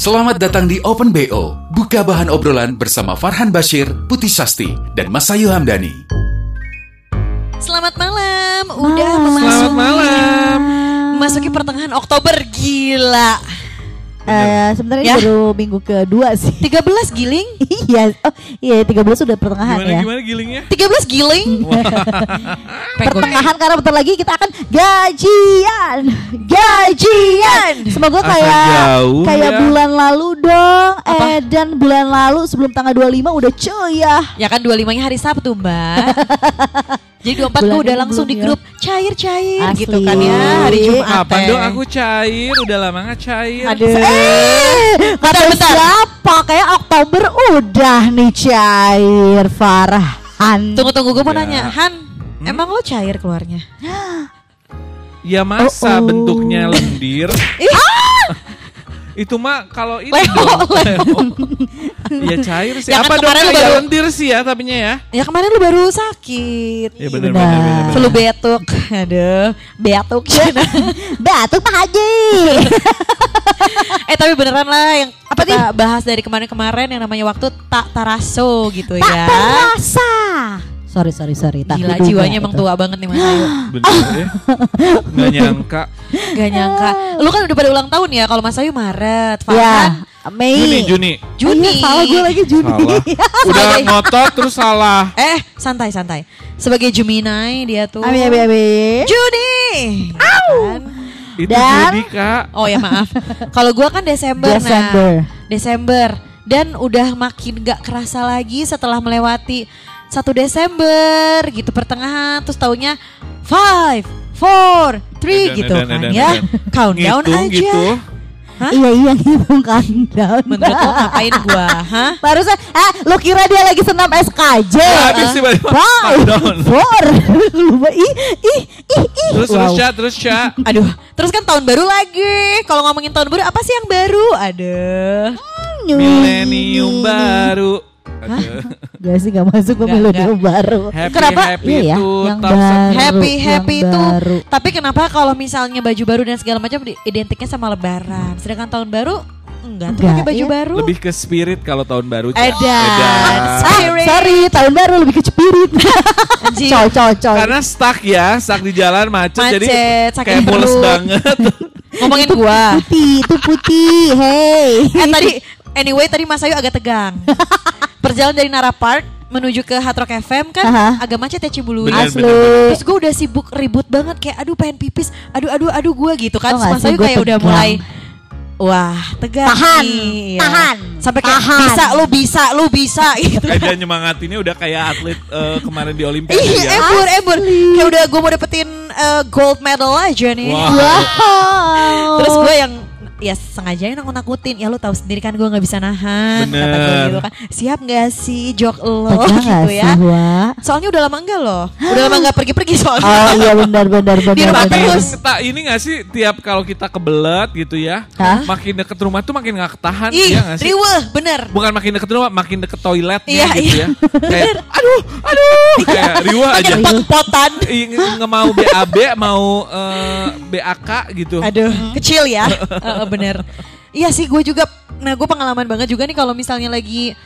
Selamat datang di Open BO, buka bahan obrolan bersama Farhan Bashir, Putih Sasti, dan Masayu Hamdani. Selamat malam. Udah Malam. memasuki Selamat malam. Memasuki pertengahan Oktober gila. Eh, sebenarnya Ya. baru minggu kedua sih. 13 giling? Iya, oh iya 13 sudah pertengahan Gimana ya. gimana gilingnya? 13 giling? Pertengahan karena bentar lagi kita akan gajian, gajian. Semoga kayak jauh kayak ya. bulan lalu dong. Apa? Eh dan bulan lalu sebelum tanggal 25 udah cuy ya. Ya kan 25-nya hari Sabtu, Mbak. Jadi 24 Bulan gue udah langsung di ya. grup cair-cair Asli. gitu kan ya hari Jumat. Kapan teh. dong aku cair? Udah lama gak cair. Aduh. Eh, kata bentar. siapa? Kayak Oktober udah nih cair Farhan. Tunggu tunggu gue mau Ya. nanya, Han, emang lo cair keluarnya? Ya masa Oh, oh. bentuknya lendir? Itu mah kalau ini Leo, dong. Leo. ya cair sih. Ya kan Apa lu kayak baru- lendir sih ya tapinya ya? ya kemarin lo baru sakit. Ya benar Benar. benar benar. Flu betuk. Aduh, betuk. Batuk Pak Haji. eh tapi beneran lah yang Apa kita bahas dari kemarin-kemarin yang namanya waktu tak taraso gitu Tak ya. terasa. Sorry sorry sorry. tak Gila jiwanya emang itu. tua banget nih Mas Ayu. Bener ya. Gak nyangka. Gak nyangka. Lu kan udah pada ulang tahun ya kalau Mas Ayu Maret, Ya, Farhan Mei. Juni Juni. Juni. Iya, salah gue lagi Juni. Salah. Udah ngotot terus salah. Eh, santai santai. Sebagai Gemini dia tuh. Ami ami ami. Juni. Kan? Itu Dan- Juni kak. Oh ya maaf. Kalau gua kan Desember, Desember. nah. Desember. Dan udah makin gak kerasa lagi setelah melewati satu Desember gitu pertengahan terus taunya five, four, three Edan, gitu edan, kan edan, ya. edan. Countdown Ngitung aja. gitu. Hah? Iya iya gitu kan. down. Menurut lo ngapain gua? Hah? Barusan, ah, lo kira dia lagi senam SKJ? Ya, habis tiba-tiba Five, countdown. four, lupa, ih, ih, ih, ih. Terus terus Wow. Sya, terus Sya. Aduh, terus kan tahun baru lagi. Kalau ngomongin tahun baru, apa sih yang baru? Aduh. Milenium baru. Aduh. Gak sih gak masuk Nggak, milenium baru. Happy Kenapa? happy Iya ya, itu yang baru. Happy yang happy itu. baru. Tapi kenapa kalau misalnya baju baru dan segala macam identiknya sama lebaran. Sedangkan tahun baru enggak tuh Enggak, pakai baju iya. baru. lebih ke spirit kalau tahun baru. Edan. Ah, Spirit. sorry, tahun baru lebih ke. Anjing. coy, coy, coy. Karena stuck ya, stuck di jalan macet, Macet, jadi kayak mules banget. Ngomongin gua. Putih, itu putih, hey. Eh tadi anyway tadi Mas Ayu agak tegang. Perjalanan dari Nara Park menuju ke Hard Rock FM kan Aha. agak macet ya Asli. Terus gue udah sibuk ribut banget kayak aduh pengen pipis, aduh aduh aduh gue gitu kan. Gak Mas Ayu kayak udah tegang. mulai Wah tegang Tahan, nih, ya. tahan, Sampai kayak tahan. bisa lu bisa lu bisa gitu Kayak dia nyemangatinnya udah kayak atlet eh, kemarin di Olimpiade Ih, ya. embur, embur. Kayak udah gue mau dapetin eh, gold medal aja nih. Wah. Wow. Terus gue yang ya sengaja nakut-nakutin ya lu tahu sendiri kan gue nggak bisa nahan kata gue Bener. gitu kan siap gak sih jok lo gak gitu sih, ya Wak? soalnya udah lama enggak loh udah lama enggak pergi-pergi soalnya Oh iya benar benar benar. Di rumah benar. terus. Tak ini gak sih tiap kalau kita kebelet gitu ya, Hah? makin deket rumah tuh makin gak ketahan ih ya gak sih? riweh bener Bukan makin deket rumah, makin deket toiletnya Iya, gitu iya. ya. Kayak aduh, aduh, kayak riwah aja. nge- nge mau BAB, mau eh, BAK gitu. aduh kecil ya Bener. Iya sih gue juga nah gue pengalaman banget juga nih kalau misalnya lagi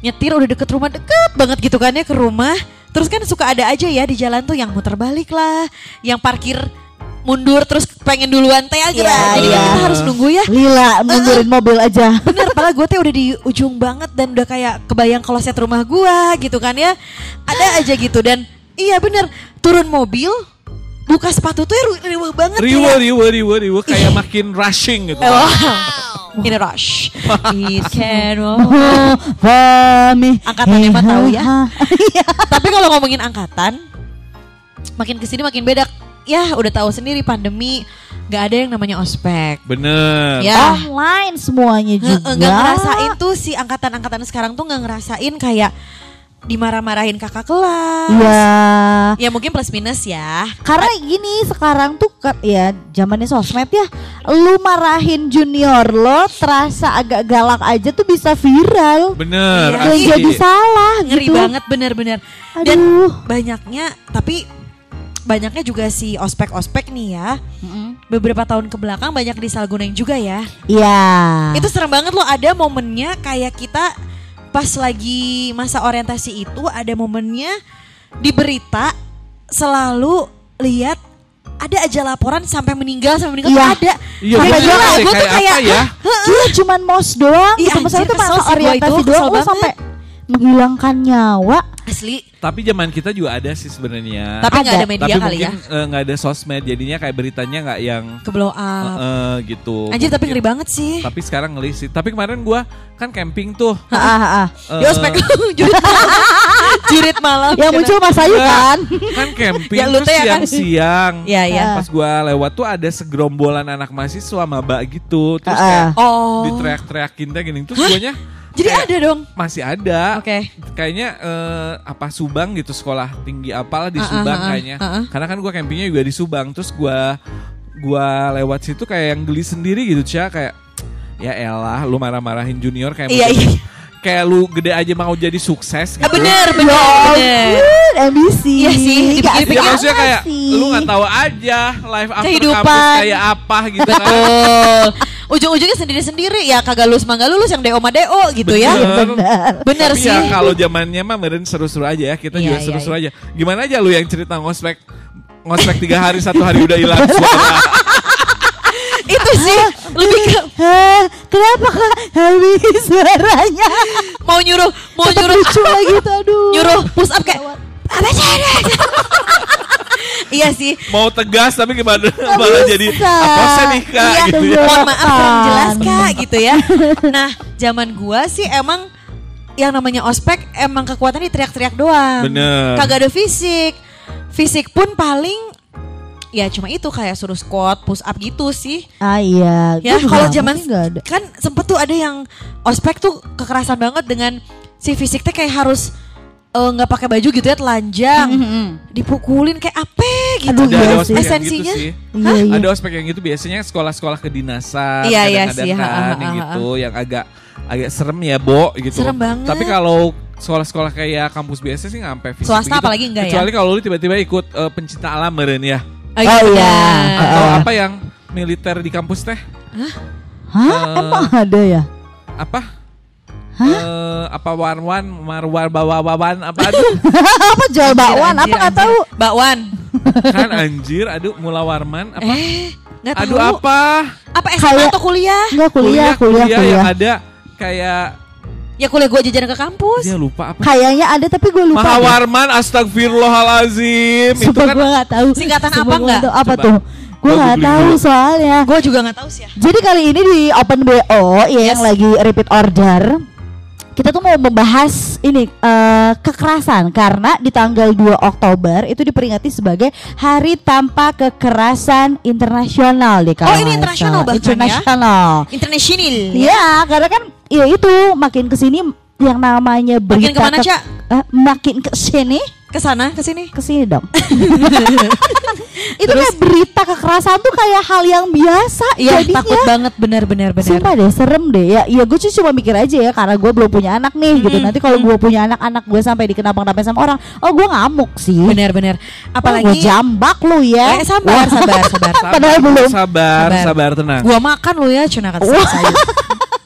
nyetir udah deket rumah deket banget gitu kan ya ke rumah terus kan suka ada aja ya di jalan tuh yang muter balik lah yang parkir mundur terus pengen duluan teh aja. Iya, jadi iya. kita harus nunggu ya. Lila mundurin mobil aja. bener padahal gue teh udah di ujung banget dan udah kayak kebayang kloset rumah gue gitu kan ya. Ada aja gitu dan iya bener turun mobil buka sepatu tuh ya riweh banget Riwe, kayak riwe, riwe, riwe, kayak makin rushing gitu. Wow. In a rush. It can. Fami. Angkatannya mah tahu ya. Iya. Tapi kalau ngomongin angkatan, makin ke sini makin beda. Ya udah tahu sendiri pandemi Gak ada yang namanya ospek. Bener. Ya. Online semuanya juga. nggak ngerasain tuh si angkatan-angkatan sekarang tuh nggak ngerasain kayak dimarah-marahin kakak kelas. Iya. Ya mungkin plus minus ya. Karena gini sekarang tuh kan ya zamannya sosmed ya. Lu marahin junior lo terasa agak galak aja tuh bisa viral. Bener. Asli. jadi salah Ngeri gitu. banget bener-bener. Dan Aduh. banyaknya tapi banyaknya juga si ospek-ospek nih ya. Beberapa tahun ke belakang banyak disalahgunain juga ya. Iya. Itu serem banget loh ada momennya kayak kita pas lagi masa orientasi itu ada momennya di berita selalu lihat ada aja laporan sampai meninggal sampai meninggal Iya. tuh ada. Iya, Sampai bener gila, deh, gua tuh kayak ya? Iya cuman mos doang Ih, gitu. Anjir, tuh kesel masa orientasi itu, doang lu sampai menghilangkan nyawa. asli. Tapi zaman kita juga ada sih sebenarnya. Tapi nggak Ada. media Tapi kali ya. mungkin eh, nggak ada sosmed, jadinya kayak beritanya nggak yang Ke blow eh, up. eh, gitu. Anjir tapi ngeri banget sih. Tapi sekarang ngeli sih. Tapi kemarin gua kan camping tuh. Ah, ah, ah. eh, Di ospek jurit malam. jurit malam. Yang muncul Mas Ayu kan. kan camping Ya, lu terus teh ya kan? siang-siang. Iya iya. Pas gua lewat tuh ada segerombolan anak mahasiswa maba gitu. Terus Ah, kayak Oh. diteriak-teriakin teh gini. Terus guanya Jadi kayak, ada dong. masih ada. Oke. Kayaknya eh, apa Subang gitu sekolah tinggi apalah di ah, Subang ah, ah, kayaknya. ah, ah. Karena kan gua campingnya juga di Subang. Terus gua gua lewat situ kayak yang geli sendiri gitu, Cia, kayak ya elah lu marah-marahin junior kayak Iya, iya. kayak lu gede aja mau jadi sukses gitu. Ah, bener bener Ya bener. ambisi. Iya sih, dipikir-pikir. Ya maksudnya kayak sih. lu nggak tahu aja live after Kehidupan. kampus kayak apa gitu kan. Ujung-ujungnya sendiri-sendiri ya kagak lulus mah nggak lulus yang DO mah DO gitu ya. Bener. Bener Tapi sih. ya kalau zamannya mah meren seru-seru aja ya. Kita Iya, juga iya, seru-seru aja. Gimana aja lu yang cerita ngospek ngospek tiga hari satu hari udah hilang suara. Itu sih lebih ke kenapa kak habis suaranya? mau nyuruh mau nyuruh lucu lagi tuh aduh. nyuruh push up kayak apa sih Iya sih. Mau tegas tapi gimana malah jadi apa sih nih kak Iya, gitu ya. mohon maaf kurang jelas kak gitu ya. Nah, zaman gua sih emang yang namanya ospek emang kekuatan di teriak-teriak doang. Bener. Kagak ada fisik. Fisik pun paling ya cuma itu kayak suruh squat, push up gitu sih. Ah iya. Ya kalau zaman kan sempet tuh ada yang ospek tuh kekerasan banget dengan si fisik teh kayak harus eh, nggak pakai baju gitu ya telanjang, dipukulin kayak apa gitu. Aduh, Ada, iya ada sih. ospek yang gitu Esensinya? sih. Iya, iya. Ada ospek yang gitu biasanya sekolah-sekolah kedinasan Iya, iya kadang-kadang sih, ha, kan ha, yang ha, ha. gitu yang agak agak serem ya, Bo gitu. Serem banget. Tapi kalau sekolah-sekolah kayak kampus biasa sih nggak sampai fisik Swasta gitu. apalagi enggak ya? Kecuali kalau lu tiba-tiba ikut eh, pencinta alam meren ya. Oh, Oh, iya. Atau Ah. apa yang militer di kampus teh? Hah? Eh, Emang ada ya? Apa? Eh, apa warwan marwar bawa-bawan apa aduh apa jual bakwan? Anjir, Apa nggak tahu? Bakwan. kan anjir aduh mula warman apa Eh, nggak tahu. aduh apa Apa SMA Kayak- atau kuliah? Enggak kuliah, kuliah, yang kuliah. ada kayak Ya kuliah gue jajan ke kampus. dia lupa apa Kayaknya ada tapi gue lupa. Mahawarman astagfirullahalazim itu Sumpah kan gue nggak tahu. Singkatan Sumpah apa gua nggak? tahu. Apa Coba. tuh? Gue Gua nggak tahu dulu. soalnya. Gue juga nggak tahu sih ya. Jadi kali ini di Open BO ya yang Yes. lagi repeat order kita tuh mau membahas ini eh, kekerasan karena di tanggal 2 Oktober itu diperingati sebagai Hari Tanpa Kekerasan Internasional deh kalau Oh, ini internasional bahkan ya? Internasional. International. Iya, karena kan ya itu makin ke sini yang namanya berita Makin ke mana, ke- Cak? Eh, makin ke sini Ke sana, ke sini. ke sini dong. itu kayak berita kekerasan tuh kayak hal yang biasa Iya, jadinya. takut banget benar-benar benar. Sumpah deh serem deh ya Iya gue sih cuma mikir aja ya Karena gue belum punya anak nih gitu Nanti kalau gue punya anak Anak gue sampai dikenapa-kenapa sama orang Oh gue ngamuk sih Benar-benar. Gue Apalagi jambak lu ya Eh, sabar, sabar, sabar. Padahal belum. sabar Sabar. sabar tenang Gua makan lu ya cuna kata Wah. sayur.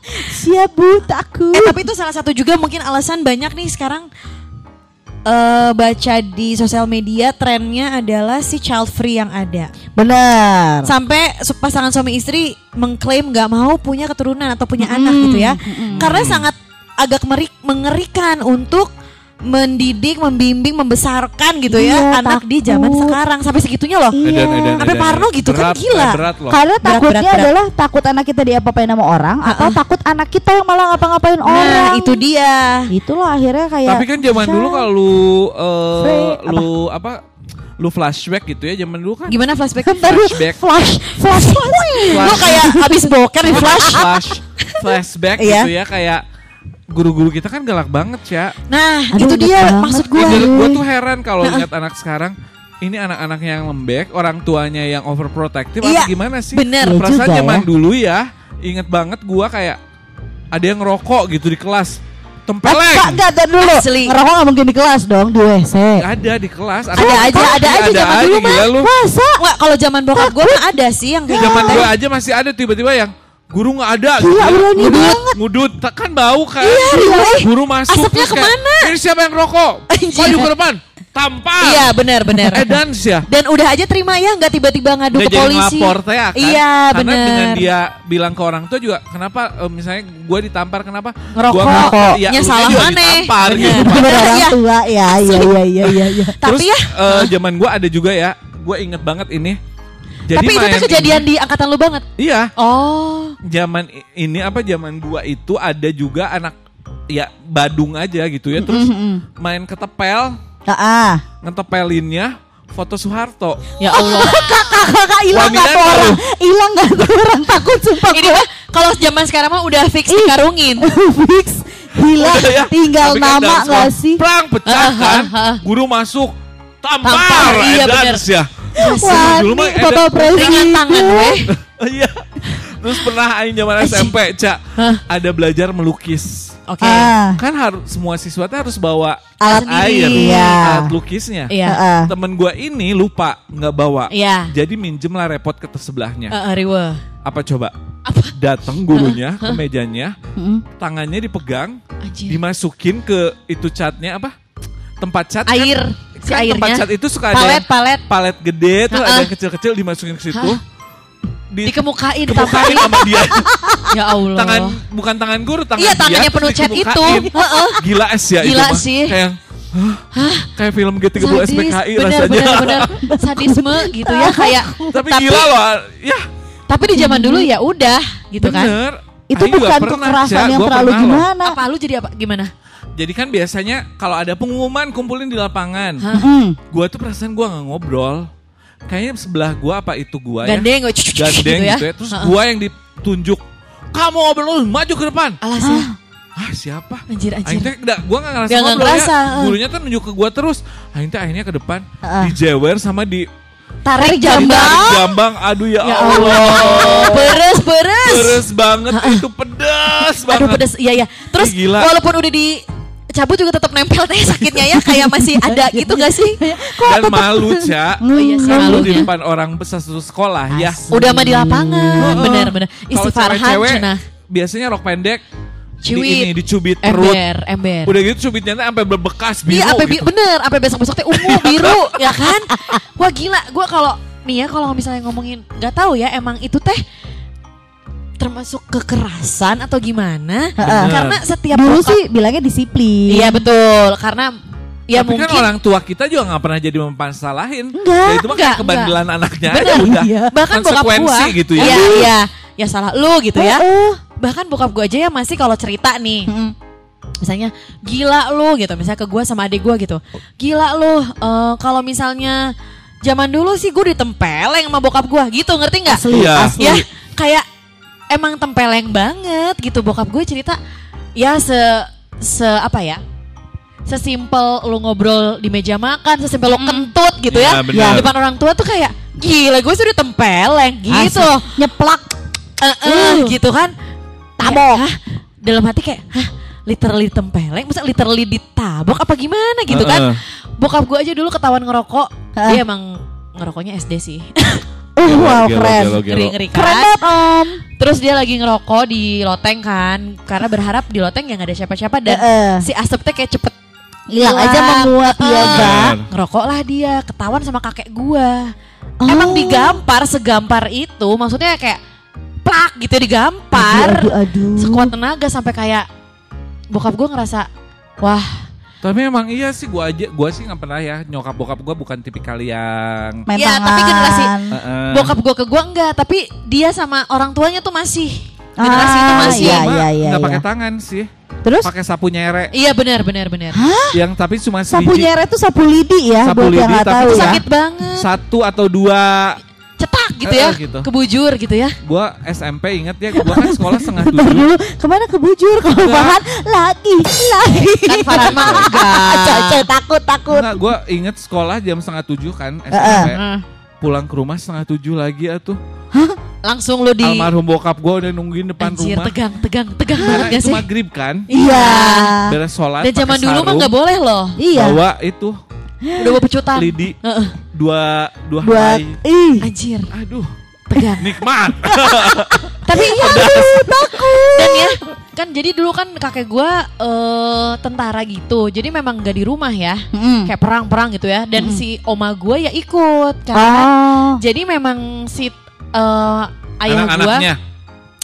Siap bu takut Eh tapi itu salah satu juga mungkin alasan banyak nih sekarang eh baca di sosial media trennya adalah si child free yang ada. Bener Sampai pasangan suami istri mengklaim nggak mau punya keturunan atau punya anak gitu ya. Karena sangat agak mengerikan untuk mendidik, membimbing, membesarkan gitu ya Iya, anak di zaman sekarang sampai segitunya loh. Iya. Sampai parno gitu kan, Berat, gila. eh, berat loh Karena Berat, takutnya berat, berat. adalah Takut anak kita diapa-apain sama orang Atau takut anak kita yang malah ngapa-ngapain orang Nah, itu dia. Itulah akhirnya kayak tapi kan zaman dulu kalau lu eh, Free, apa? lu apa lu flashback gitu ya zaman dulu kan. Gimana flashback? Flashback. Flash, flash, Gue kayak habis boker di flash. Flash, flashback Iya. gitu ya kayak guru-guru kita kan galak banget ya. Nah, Aduh, itu dia banget maksud gue. gue. Gue tuh heran kalau lihat anak sekarang ini anak-anaknya yang lembek, orang tuanya yang overprotective Iya, atau gimana sih? bener. Iya Perasaan juga zaman ya. dulu ya, inget banget gua kayak ada yang ngerokok gitu di kelas. Enggak, Tempeleng. enggak, enggak dulu. Asli. Ngerokok gak mungkin di kelas dong, di WC. Ada di kelas. Ada aja, ada aja zaman dulu mah. Masa? Nggak, kalau zaman bokap gue mah ada sih yang kayak Zaman gitu. gua aja masih ada tiba-tiba yang guru nggak ada Gila, ya. berani ngudut, banget. ngudut kan bau kan iya. guru masuk Asapnya terus kayak, ke mana? ini siapa yang rokok Anjir. maju ke depan tampar Iya benar benar. eh dance ya Dan udah aja terima ya, nggak tiba-tiba ngadu Nggak ke jadi polisi. teh ya kan Iya Karena benar. dengan dia bilang ke orang tua juga Kenapa eh, misalnya gue ditampar kenapa Ngerokok. Gua ngerokok Ya, salah juga mana? ditampar Bener. gitu Bener orang Iya. tua, ya, iya, iya, iya, iya. iya. Tapi Terus ya, eh, zaman gue ada juga ya Gue inget banget ini Jadi tapi itu tuh kejadian ini- di angkatan lu banget. Iya Oh. zaman ini apa zaman gua itu ada juga anak ya Badung aja gitu ya terus main ketepel ah. ngetepelinnya foto Soeharto Ya Allah. Kakak hilang Wah, gak tuh orang? Hilang gak tuh orang? Takut sumpah Ini mah kalau zaman sekarang mah udah fix dikarungin. Fix. Hilang. Ya. Tinggal Tapi kan nama gak sih? Prang pecah kan guru masuk tampar, Tampar, iya, dance ya Wah, Dulu mah Bapak tangan weh. iya terus pernah aing zaman SMP cak ada belajar melukis Oke. Ah. kan harus semua siswa harus bawa Alat air Iya. alat lukisnya Iya. Ah, ah. temen gua ini lupa nggak bawa Iya. jadi minjem lah repot ke sebelahnya Eh, Riwe. apa coba Apa? datang gurunya ke mejanya Mm-mm. tangannya dipegang Anjir. dimasukin ke itu catnya apa tempat cat kan- Air. Si kan tempat airnya. cat itu suka ada Palet, palet. palet gede tuh Ha-ha. ada yang kecil-kecil dimasukin ke situ di, Dikemukain, kemukain sama dia Ya Allah. tangan bukan tangan guru tangan Iya, dia tangannya terus penuh cat itu. gila es ya Gila itu sih. kayak Hah? kayak film G30 SPKI bener, rasanya bener, bener. Sadisme gitu ya kayak. tapi, gila loh ya Tapi di zaman dulu ya udah gitu kan. bener Itu Aing juga bukan kekerasan yang terlalu gimana. Apa lu jadi apa? Gimana? Jadi kan biasanya kalau ada pengumuman kumpulin di lapangan. Gua tuh perasaan gua nggak ngobrol. Kayaknya sebelah gua apa itu gua ya? Gandeng, cucu, cucu, Gandeng gitu ya. gitu ya. Terus gua yang ditunjuk. Kamu ngobrol lu, maju ke depan. Alas ya. Ah siapa? Anjir, anjir. teh enggak, gua gak ngerasa Nggak, nggak ngobrol ngerasa, ya. Gurunya tuh nunjuk ke gua terus. Teh akhirnya ke depan. Heeh. Dijewer sama di Tarik jambang. jambang. Aduh ya, Ya Allah. Allah. Beres, beres. Pedes banget itu pedas banget. Aduh pedes, iya iya. Terus gila. walaupun udah dicabut juga tetap nempel teh sakitnya ya kayak masih ada gitu gak sih? Dan malu, Ca. Oh iya sih Malu di depan orang besar satu sekolah ya. Udah mah di lapangan, Heeh. bener bener. Kalau Istighfar cewek-cewek, cenah. biasanya rok pendek Cuit. di ini dicubit perut. Ember, ember. Udah gitu cubitnya tuh sampai berbekas biru Iya, sampai gitu. bener, sampai besok-besok teh ungu biru, ya kan? Wah gila, gue kalau nih ya kalau misalnya ngomongin nggak tahu ya emang itu teh termasuk kekerasan atau gimana? Heeh. Karena setiap Dulu sih bilangnya disiplin. Iya betul, karena ya Tapi mungkin kan orang tua kita juga gak pernah jadi mempansalahin. Enggak, Ya itu mah kayak enggak, kebandelan anaknya aja Bener. udah. Iya. bahkan bokap Konsekuensi gua gitu ya. Iya, iya. Ya salah lu gitu ya. Heeh. Bahkan bokap gue aja ya masih kalau cerita nih. Mm-mm. Misalnya gila lu gitu, misalnya ke gue sama adik gue gitu. Gila lu eh, kalau misalnya zaman dulu sih gue ditempeleng sama bokap gue gitu, ngerti nggak? Asli, Iya. asli. Ya kayak emang tempeleng banget gitu bokap gue cerita ya se se apa ya? Sesimpel lu ngobrol di meja makan, sesimpel lu kentut gitu Iya, ya. Di depan orang tua tuh kayak gila gue sudah tempeleng gitu loh. Nyeplak. Eh, Uh. gitu kan. Tabok. Hah? Dalam hati kayak, hah literally tempeleng, masa literally ditabok apa gimana gitu kan. Heeh. Bokap gue aja dulu ketahuan ngerokok, Heeh. dia emang ngerokoknya SD sih. Uh, wow, Gelo, keren. gelo, gelo. Ngeri-ngeri Keren kan. banget, Om. Terus dia lagi ngerokok di loteng kan, karena berharap di loteng yang ada siapa-siapa dan Heeh. si asapnya kayak cepet Hilang aja menguap ya, Heeh. Bang. Ngerokok lah dia, ketahuan sama kakek gua. Oh. Emang digampar segampar itu, maksudnya kayak plak gitu digampar. Aduh, aduh, aduh. Sekuat tenaga sampai kayak bokap gua ngerasa, wah Tapi emang iya sih gua aja gua sih nggak pernah ya nyokap bokap gua bukan tipikal yang Main Iya, tangan. tapi generasi Heeh. bokap gua ke gua enggak, tapi dia sama orang tuanya tuh masih Generasi itu Ah, masih. iya, Cuma iya, iya, nggak iya. pakai tangan sih. Terus Pakai sapu nyere. Iya benar benar benar. Yang tapi cuma sapu sebiji. nyeret tuh sapu lidi ya Sapu buat yang lidi, nggak tapi tahu ya. Sakit banget. Satu atau dua. Gitu Eh, ya. gitu. Kebujur gitu ya. Gua SMP inget ya, gua kan sekolah setengah Bentar tujuh. dulu, ke mana kebujur kalau. Farhan lagi, lagi. Kan Farhan mah enggak. Takut, takut. Enggak, gue inget sekolah jam setengah tujuh kan SMP. Heeh. Pulang ke rumah setengah tujuh lagi atuh. Langsung lu di Almarhum bokap gue udah nungguin depan Anjir, rumah. tegang, tegang, tegang Karena banget gak itu sih? maghrib kan. Iya. Beres sholat Dan zaman dulu mah nggak boleh loh. Iya. Bawa itu Udah bawa pecutan. lidi Heeh. dua dua Buat helai. ih. Anjir, Aduh, tegang. nikmat. Tapi iya takut. Dan ya, kan jadi dulu kan kakek gua eh tentara gitu. Jadi memang nggak di rumah ya. Mm. Kayak perang-perang gitu ya. Dan si oma gua ya ikut karena Oh. jadi memang si eh ayah gua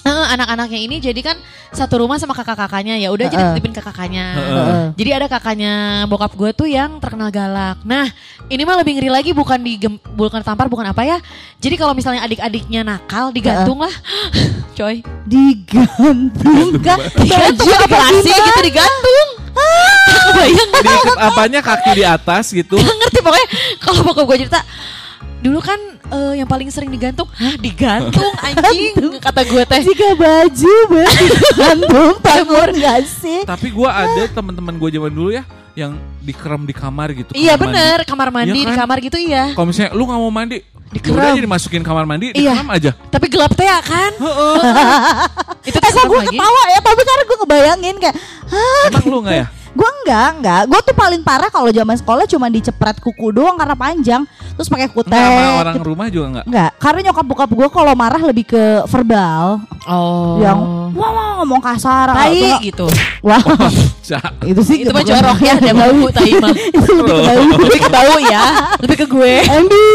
Anak-anaknya. Eh, anak-anaknya ini jadi kan satu rumah sama kakak-kakaknya ya udah jadi titipin ke kakaknya. Heeh. Jadi ada kakaknya bokap gue tuh yang terkenal galak. Nah ini mah lebih ngeri lagi bukan di bukan tampar bukan apa ya. Jadi kalau misalnya adik-adiknya nakal digantung lah, coy. Digantung Baju di garasi gimana? gitu digantung. Bayang Diikat apanya kaki di atas gitu. Gak ngerti pokoknya kalau bokap gue cerita dulu kan eh, yang paling sering digantung, hah digantung anjing kata gue teh. Jika baju berarti digantung takut gak sih? Tapi gue ada teman-teman gue zaman dulu ya yang dikerem di kamar gitu. Iya kamar mandi. bener kamar mandi di kan? kamar gitu iya. Kalau misalnya lu nggak mau mandi, Dikerem. udah aja dimasukin kamar mandi, Iya. dikerem aja. Tapi gelap teh ya kan? Itu serem gue ketawa ya Tapi karena gue ngebayangin kayak Hah Emang lu nggak ya? Gue enggak, enggak Gue tuh paling parah kalau zaman sekolah cuma dicepret kuku doang karena panjang Terus pakai kutek Nggak sama orang rumah juga nggak? Enggak, karena nyokap bokap gue kalau marah lebih ke verbal Oh. Yang wah, wah ngomong kasar atau tai enggak, gitu. Wah Cak. itu sih Itu mah jorok ya, ada bau tai mah. Itu lebih ke bau. Lebih ke bau ya, lebih ke gue. Embi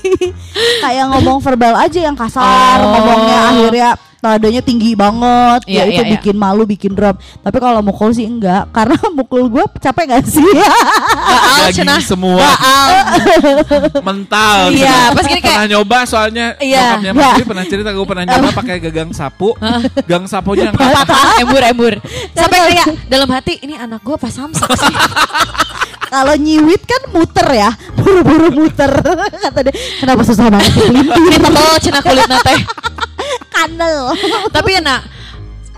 Kayak ngomong verbal aja yang kasar Oh. Ngomongnya akhirnya nadanya tinggi banget Iya, Ya itu iya, iya. bikin malu, bikin drop Tapi kalau mukul sih enggak Karena mukul gue capek gak sih? Daging cenah. semua. Mental. Iya, pas gini kayak- pernah nyoba soalnya Iya. nyokapnya Iya. Pernah cerita gue pernah nyoba pakai gagang sapu. gang sapunya yang Patah, embur embur. Sampai kayak dalam hati ini anak gue pas samsak sih. Kalau nyiwit kan muter ya Buru-buru muter Kata dia Kenapa susah banget dipelintir Ini tebel cenah kulit nate. Kanel Tapi ya nak,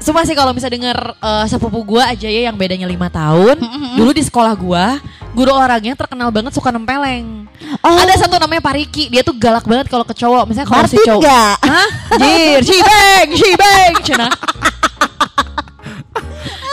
Semua sih kalau bisa denger eh, sepupu gua aja ya yang bedanya lima tahun. Dulu di sekolah gua, guru olahraganya terkenal banget suka nempeleng. Oh. Ada satu namanya Pariki, dia tuh galak banget kalau ke cowok. Misalnya kalau si cowok? Hah? Jir, shibeng, shibeng, cina.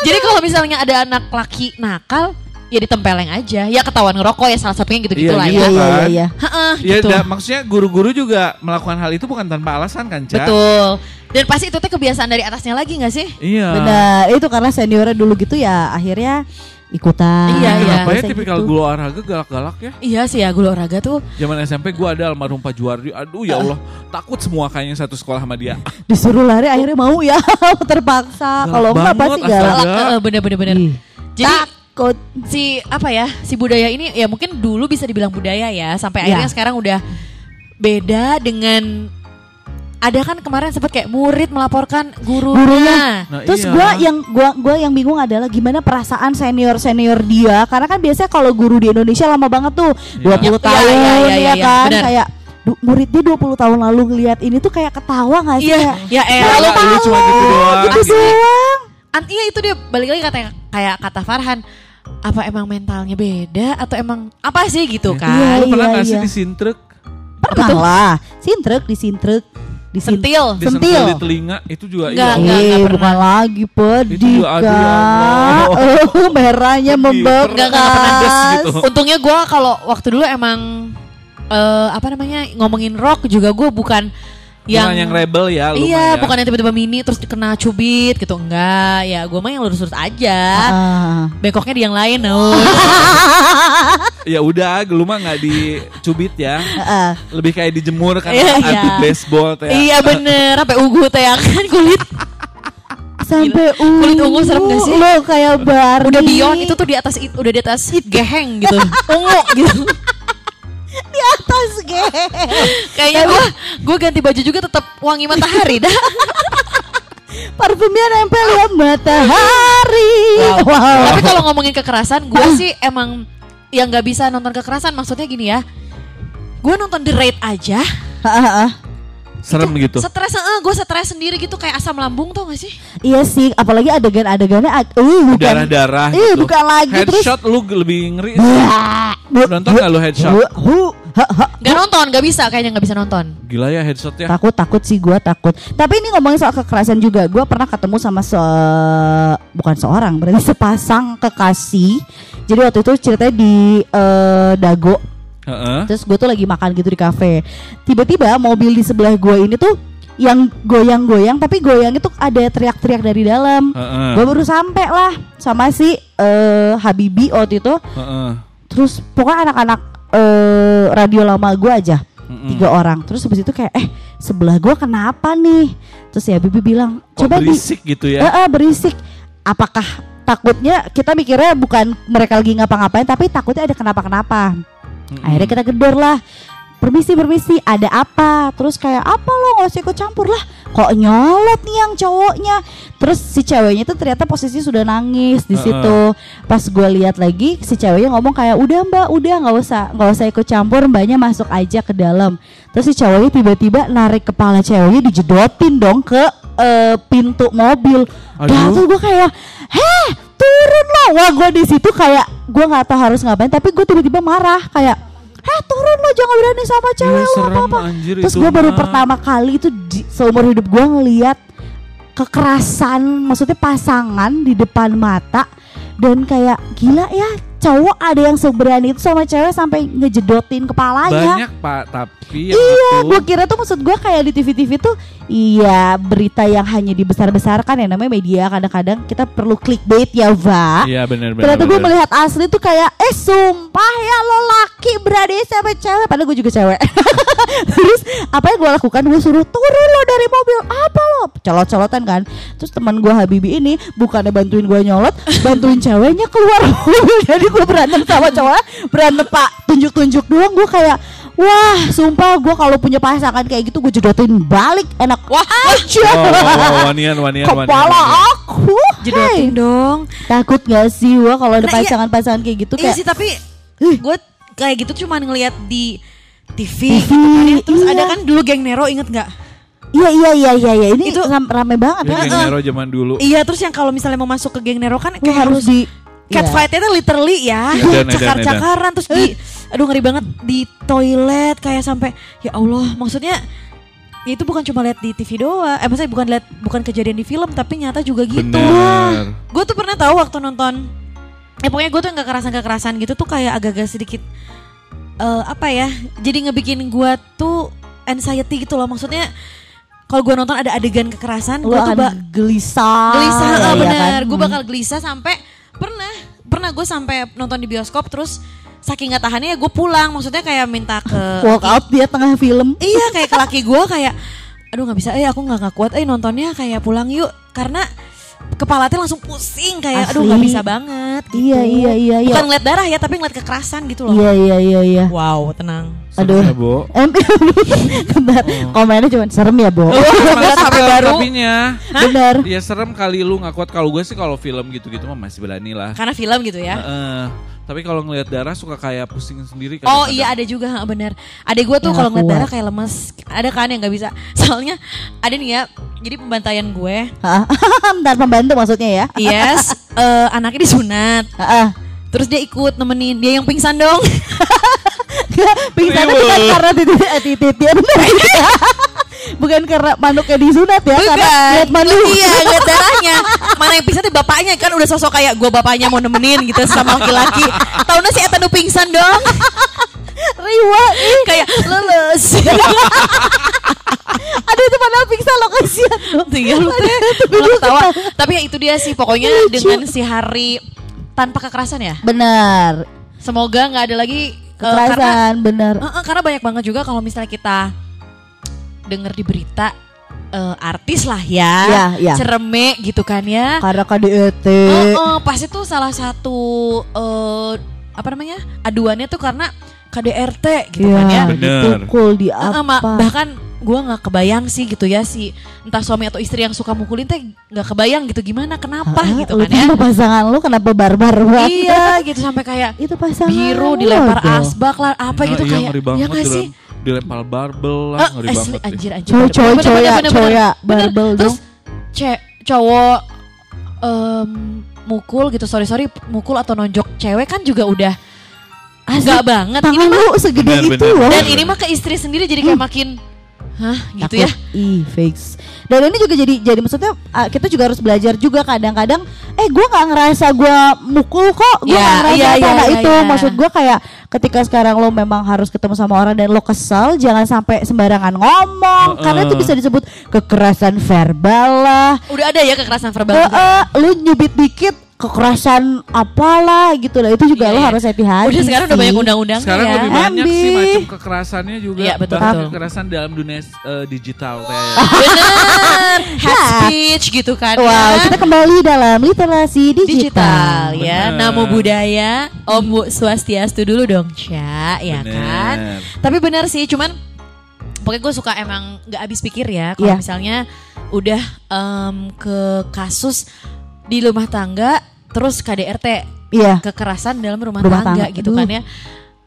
Jadi kalau misalnya ada anak laki nakal, ya ditempeleng aja. Ya ketahuan ngerokok ya salah satunya gitu-gitu Iya, lah gitu ya. Iya iya kan? iya iya Heeh, Ya, gitu. da- maksudnya guru-guru juga melakukan hal itu bukan tanpa alasan kan, Cak? Betul. Dan pasti itu tuh kebiasaan dari atasnya lagi gak sih? Iya. Benar, itu karena seniornya dulu gitu ya akhirnya ikutan. Iya, iya. Kenapa ya tipikal gitu. guru olahraga galak-galak ya? Iya sih ya guru olahraga tuh Zaman SMP gue ada almarhum Pak Juwardi. Aduh ya Allah, takut semua kayaknya satu sekolah sama dia. Disuruh lari akhirnya mau ya terpaksa. Kalau enggak banget, pasti galak. eh, bener-bener bener. Ih, Jadi Takut. Si apa ya si budaya ini ya mungkin dulu bisa dibilang budaya ya sampai Ya. akhirnya sekarang udah beda dengan ada kan kemarin sempat kayak murid melaporkan gurunya. Gurunya. Nah, Terus iya. gua yang gua gua yang bingung adalah gimana perasaan senior senior dia karena kan biasanya kalau guru di Indonesia lama banget tuh 20 Iya, tahun iya, iya, ya iya, kan benar. kayak murid dia 20 tahun lalu ngeliat ini tuh kayak ketawa gak sih? Iya, Kayak, ya eh Enggak, lu lu cuma gitu doang. gitu doang. An, iya itu dia balik lagi kata kayak kata Farhan apa emang mentalnya beda atau emang apa sih gitu Iya, kan? Lu pernah iya, nggak sih iya. disintrek, Pernah lah. Sintrek disintrek. Disin- Sentil. Sentil. disentil di telinga itu juga Enggak, iya. enggak. Eh, pernah. bukan lagi pedih Itu juga, aduh, ya. Oh, merahnya membekas. Enggak, enggak, enggak gitu. Untungnya gue kalau waktu dulu emang eh apa namanya ngomongin rock juga gue bukan yang Bukan yang rebel ya, lu Iya, ya. bukan yang tiba-tiba mini terus kena cubit gitu. Enggak, ya gue mah yang lurus-lurus aja. Ah. Bengkoknya di yang lain, no. Ya udah, lu mah nggak dicubit ya. Heeh. Lebih kayak dijemur kan Iya, anti iya. baseball teh. iya bener, sampai ugu teh ya kan kulit. Sampai ungu. Kulit ungu serem gak sih? Lo kayak Barbie. Udah beyond itu tuh di atas it- udah di atas geheng gitu. Ungu gitu. di atas ge. Kayaknya gue gue ganti baju juga tetap wangi matahari dah. Parfumnya nempel ya matahari. Wow. Tapi kalau ngomongin kekerasan, gue sih emang yang nggak bisa nonton kekerasan. Maksudnya gini ya, gue nonton The Raid aja, Serem gitu. stres, eh, gue stres sendiri gitu kayak asam lambung tau gak sih? Iya sih, apalagi adegan-adegannya uh, bukan Darah-darah Ih, gitu. bukan lagi terus Headshot lu lebih ngeri. Wah, bu- Nonton bu- nggak lu headshot? bu- hu-. Gak nonton, gak bisa kayaknya gak bisa nonton. Gila ya headshotnya. Takut takut sih gue takut. Tapi ini ngomongin soal kekerasan juga, gue pernah ketemu sama se bukan seorang, berarti sepasang kekasih. Jadi waktu itu ceritanya di eh, Dago. Heeh. Terus gue tuh lagi makan gitu di kafe. Tiba-tiba mobil di sebelah gue ini tuh yang goyang-goyang, tapi goyang itu ada teriak-teriak dari dalam. Heeh. Gue baru sampai lah sama si eh, Habibi waktu itu. Heeh. Terus pokoknya anak-anak eh, radio lama gue aja Mm-mm. tiga orang. Terus habis itu kayak eh sebelah gue kenapa nih? Terus ya Bibi bilang coba di berisik gitu ya. Eh, eh, berisik. Apakah takutnya kita mikirnya bukan mereka lagi ngapa-ngapain tapi takutnya ada kenapa-kenapa. Mm-mm. Akhirnya kita gedor lah. Permisi, permisi, ada apa? Terus kayak apa lo nggak usah ikut campur lah. Kok nyolot nih yang cowoknya? Terus si ceweknya tuh ternyata posisi sudah nangis di situ. Pas gue lihat lagi si ceweknya ngomong kayak udah mbak, udah nggak usah nggak usah ikut campur, mbaknya masuk aja ke dalam. Terus si ceweknya tiba-tiba narik kepala ceweknya dijedotin dong ke eh, pintu mobil. Aduh. Dah tuh gue kayak, heh turun lo. Wah gue di situ kayak gue nggak tahu harus ngapain, tapi gue tiba-tiba marah kayak. Heh turun lo jangan berani sama cewek Iya, lo apa apa. anjir, Terus gue baru pertama kali itu di, seumur hidup gue ngeliat kekerasan, maksudnya pasangan di depan mata dan kayak gila ya cowok ada yang seberani itu sama cewek sampai ngejedotin kepalanya. Banyak pak, tapi yang Iya, gue kira tuh maksud gue kayak di TV-TV tuh iya berita yang hanya dibesar-besarkan ya namanya media kadang-kadang kita perlu clickbait ya, Va. Iya benar benar. Ternyata gue melihat asli tuh kayak eh sumpah ya lo laki berani sama cewek padahal gue juga cewek. Terus apa yang gue lakukan gue suruh turun lo dari mobil apa lo colot-colotan kan. Terus teman gue Habibi ini bukannya bantuin gue nyolot, bantuin ceweknya keluar mobil. Jadi gue berantem sama cowok berantem pak tunjuk-tunjuk doang gue kayak Wah, sumpah gue kalau punya pasangan kayak gitu gue jedotin balik enak Wah, aja. Oh, oh, oh, wanian wanian. Kepala wanian. aku. jedotin Hey, dong. takut gak sih gue kalau ada Nah, iya. pasangan-pasangan kayak gitu Iya kayak sih tapi gue kayak gitu cuman ngelihat di TV, TV, gitu kan ya. Terus iya. ada kan dulu geng Nero inget nggak? Iya iya iya iya iya ini Itu- rame banget Ya, kan. Geng Nero zaman dulu. Iya terus yang kalau misalnya mau masuk ke geng Nero kan kayak harus di Cat iya. tuh literally ya, Edan, edan, cakar-cakaran terus di, aduh ngeri banget di toilet kayak sampai ya Allah maksudnya ya itu bukan cuma lihat di TV doang, eh maksudnya bukan lihat bukan kejadian di film tapi nyata juga gitu. Gue tuh pernah tahu waktu nonton, ya pokoknya gue tuh nggak kekerasan kekerasan gitu tuh kayak agak-agak sedikit eh, apa ya, jadi ngebikin gue tuh anxiety gitu loh, maksudnya kalau gue nonton ada adegan kekerasan, gue tuh akan ba- gelisah. gelisah ya, ah, ya bener kan? gue Hmm. bakal gelisah sampai pernah pernah gue sampai nonton di bioskop terus saking nggak tahannya ya gue pulang. Maksudnya kayak minta ke walk out dia tengah film. iya kayak ke laki gue kayak aduh nggak bisa. Eh aku nggak nggak kuat. Eh nontonnya kayak pulang yuk. Karena kepala tuh langsung pusing kayak aduh nggak Asli. bisa banget gitu. Iya iya iya iya. bukan ngeliat darah ya tapi ngeliat kekerasan gitu loh Iya iya iya iya. wow tenang Aduh. Ya, Bo. Em, bentar, komennya cuma serem ya, Bo. Ngeliat HP baru Tapinya. Benar. Ya serem kali lu nggak kuat. Kalau gue sih kalau film gitu-gitu mah masih berani lah. karena film gitu ya Heeh. tapi kalau ngelihat darah suka kayak pusing sendiri. Oh kadang-kadang. iya ada juga ha, bener. Adek gue tuh Yang kalau ngeliat darah kayak lemes. Ada kan yang nggak bisa. Soalnya ada nih ya. Jadi pembantaian gue. Bentar pembantu maksudnya ya. Yes. eh, anaknya disunat. Heeh. Terus dia ikut nemenin dia yang pingsan dong. Pingsannya bukan karena titit eh, bener. bukan karena manuknya disunat ya, karena lihat manuk. Iya ngeliat darahnya. Mana yang pingsan tuh bapaknya kan udah sosok kayak gue bapaknya mau nemenin gitu sama laki-laki. Tahunya si Eta nu pingsan dong. Riwa kayak leles. Aduh itu padahal pingsan lo kasihan. Iya lu ketawa. Tapi ya itu dia sih pokoknya dengan si hari tanpa kekerasan ya. Benar. Semoga nggak ada lagi eh, karena Kekerasan benar. Eh, eh, karena banyak banget juga kalau misalnya kita denger di berita eh, artis lah ya, Iya, iya. cereme gitu kan ya. Karena KDET. Eh, eh, pasti tuh salah satu eh, apa namanya aduannya tuh karena KDRT gitu kan ya. Bener. dipukul di apa? bahkan gue nggak kebayang sih gitu ya si entah suami atau istri yang suka mukulin teh nggak kebayang gitu gimana kenapa Ah, gitu lu kan ya pasangan lu kenapa barbar banget? iya gitu sampai kayak Itu pasangan biru dilempar asbak lah apa Nah, gitu iya, kayak banget ya nggak dilem- sih dilempar barbel lah Eh, ngeri asli, banget sih. anjir anjir bener, coy, bener, ya, bener. ya, barbel terus dong. ce- cowok em, mukul gitu sorry sorry mukul atau nonjok cewek kan juga udah Enggak banget Tangan ini mah lu segede Bener, itu bener. loh. dan ini mah ke istri sendiri jadi kayak makin hah gitu ya. Ih, fix. Dan ini juga jadi jadi maksudnya uh, kita juga harus belajar juga kadang-kadang eh gua nggak ngerasa gua mukul kok, Ya, nggak ngerasa apa iya, Nah, iya, itu iya. maksud gua kayak ketika sekarang lo memang harus ketemu sama orang dan lo kesel, jangan sampai sembarangan ngomong karena itu bisa disebut kekerasan verbal lah. udah ada ya kekerasan verbal gitu. eh, lu nyubit dikit kekerasan apalah gitu lah itu juga Iya, lo iya. harus hati-hati. udah sekarang udah sih. banyak undang-undangnya Sekarang ya lebih banyak Ambi. sih macam kekerasannya juga. Iya, betul, Bahkan betul. kekerasan dalam dunia eh, digital kayak. bener hate Nah. speech gitu kan Wow, ya. kita kembali dalam literasi digital. digital ya Bener. namo budaya om Bu swastiastu dulu dong Ca ya Bener. kan tapi benar sih cuman pokoknya gue suka emang nggak habis pikir ya kalau Iya. misalnya udah em, ke kasus di rumah tangga terus KDRT Iya. kekerasan dalam rumah, Rumah tangga, tangga, gitu aduh. kan ya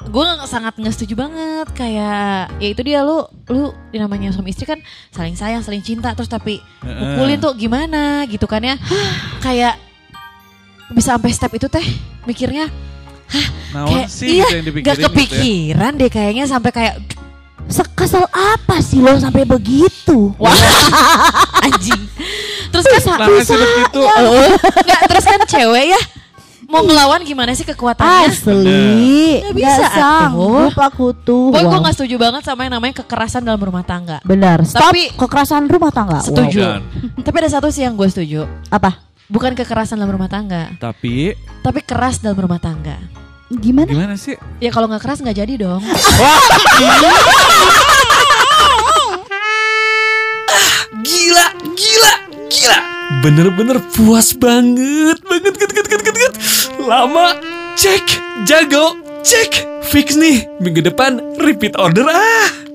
gue sangat nggak setuju banget kayak ya itu dia lu lu namanya suami istri kan saling sayang saling cinta terus tapi mukulin tuh gimana gitu kan ya kayak bisa sampai step itu teh mikirnya Naon kayak sih iya gitu yang dipikirin nggak gitu ya. kepikiran deh kayaknya sampai kayak Sekesal apa sih lo sampai begitu? wah anjing terus kan Nah, masih begitu. nggak terus kan cewek ya mau ngelawan gimana sih kekuatannya Asli, Nggak bisa, nggak sanggup aku tuh. Pokoknya gue Wow. gak setuju banget sama yang namanya kekerasan dalam rumah tangga Benar. Stop Tapi- kekerasan rumah tangga. Wow. Setuju Bukan. Tapi ada satu sih yang gue setuju Apa? Bukan kekerasan dalam rumah tangga Tapi Tapi keras dalam rumah tangga Gimana? gimana sih? Ya kalau gak keras gak jadi dong Gila, gila, gila. Bener-bener puas banget, banget, banget, banget, banget, banget. Lama, cek, jago, cek. Fix nih, minggu depan repeat order ah.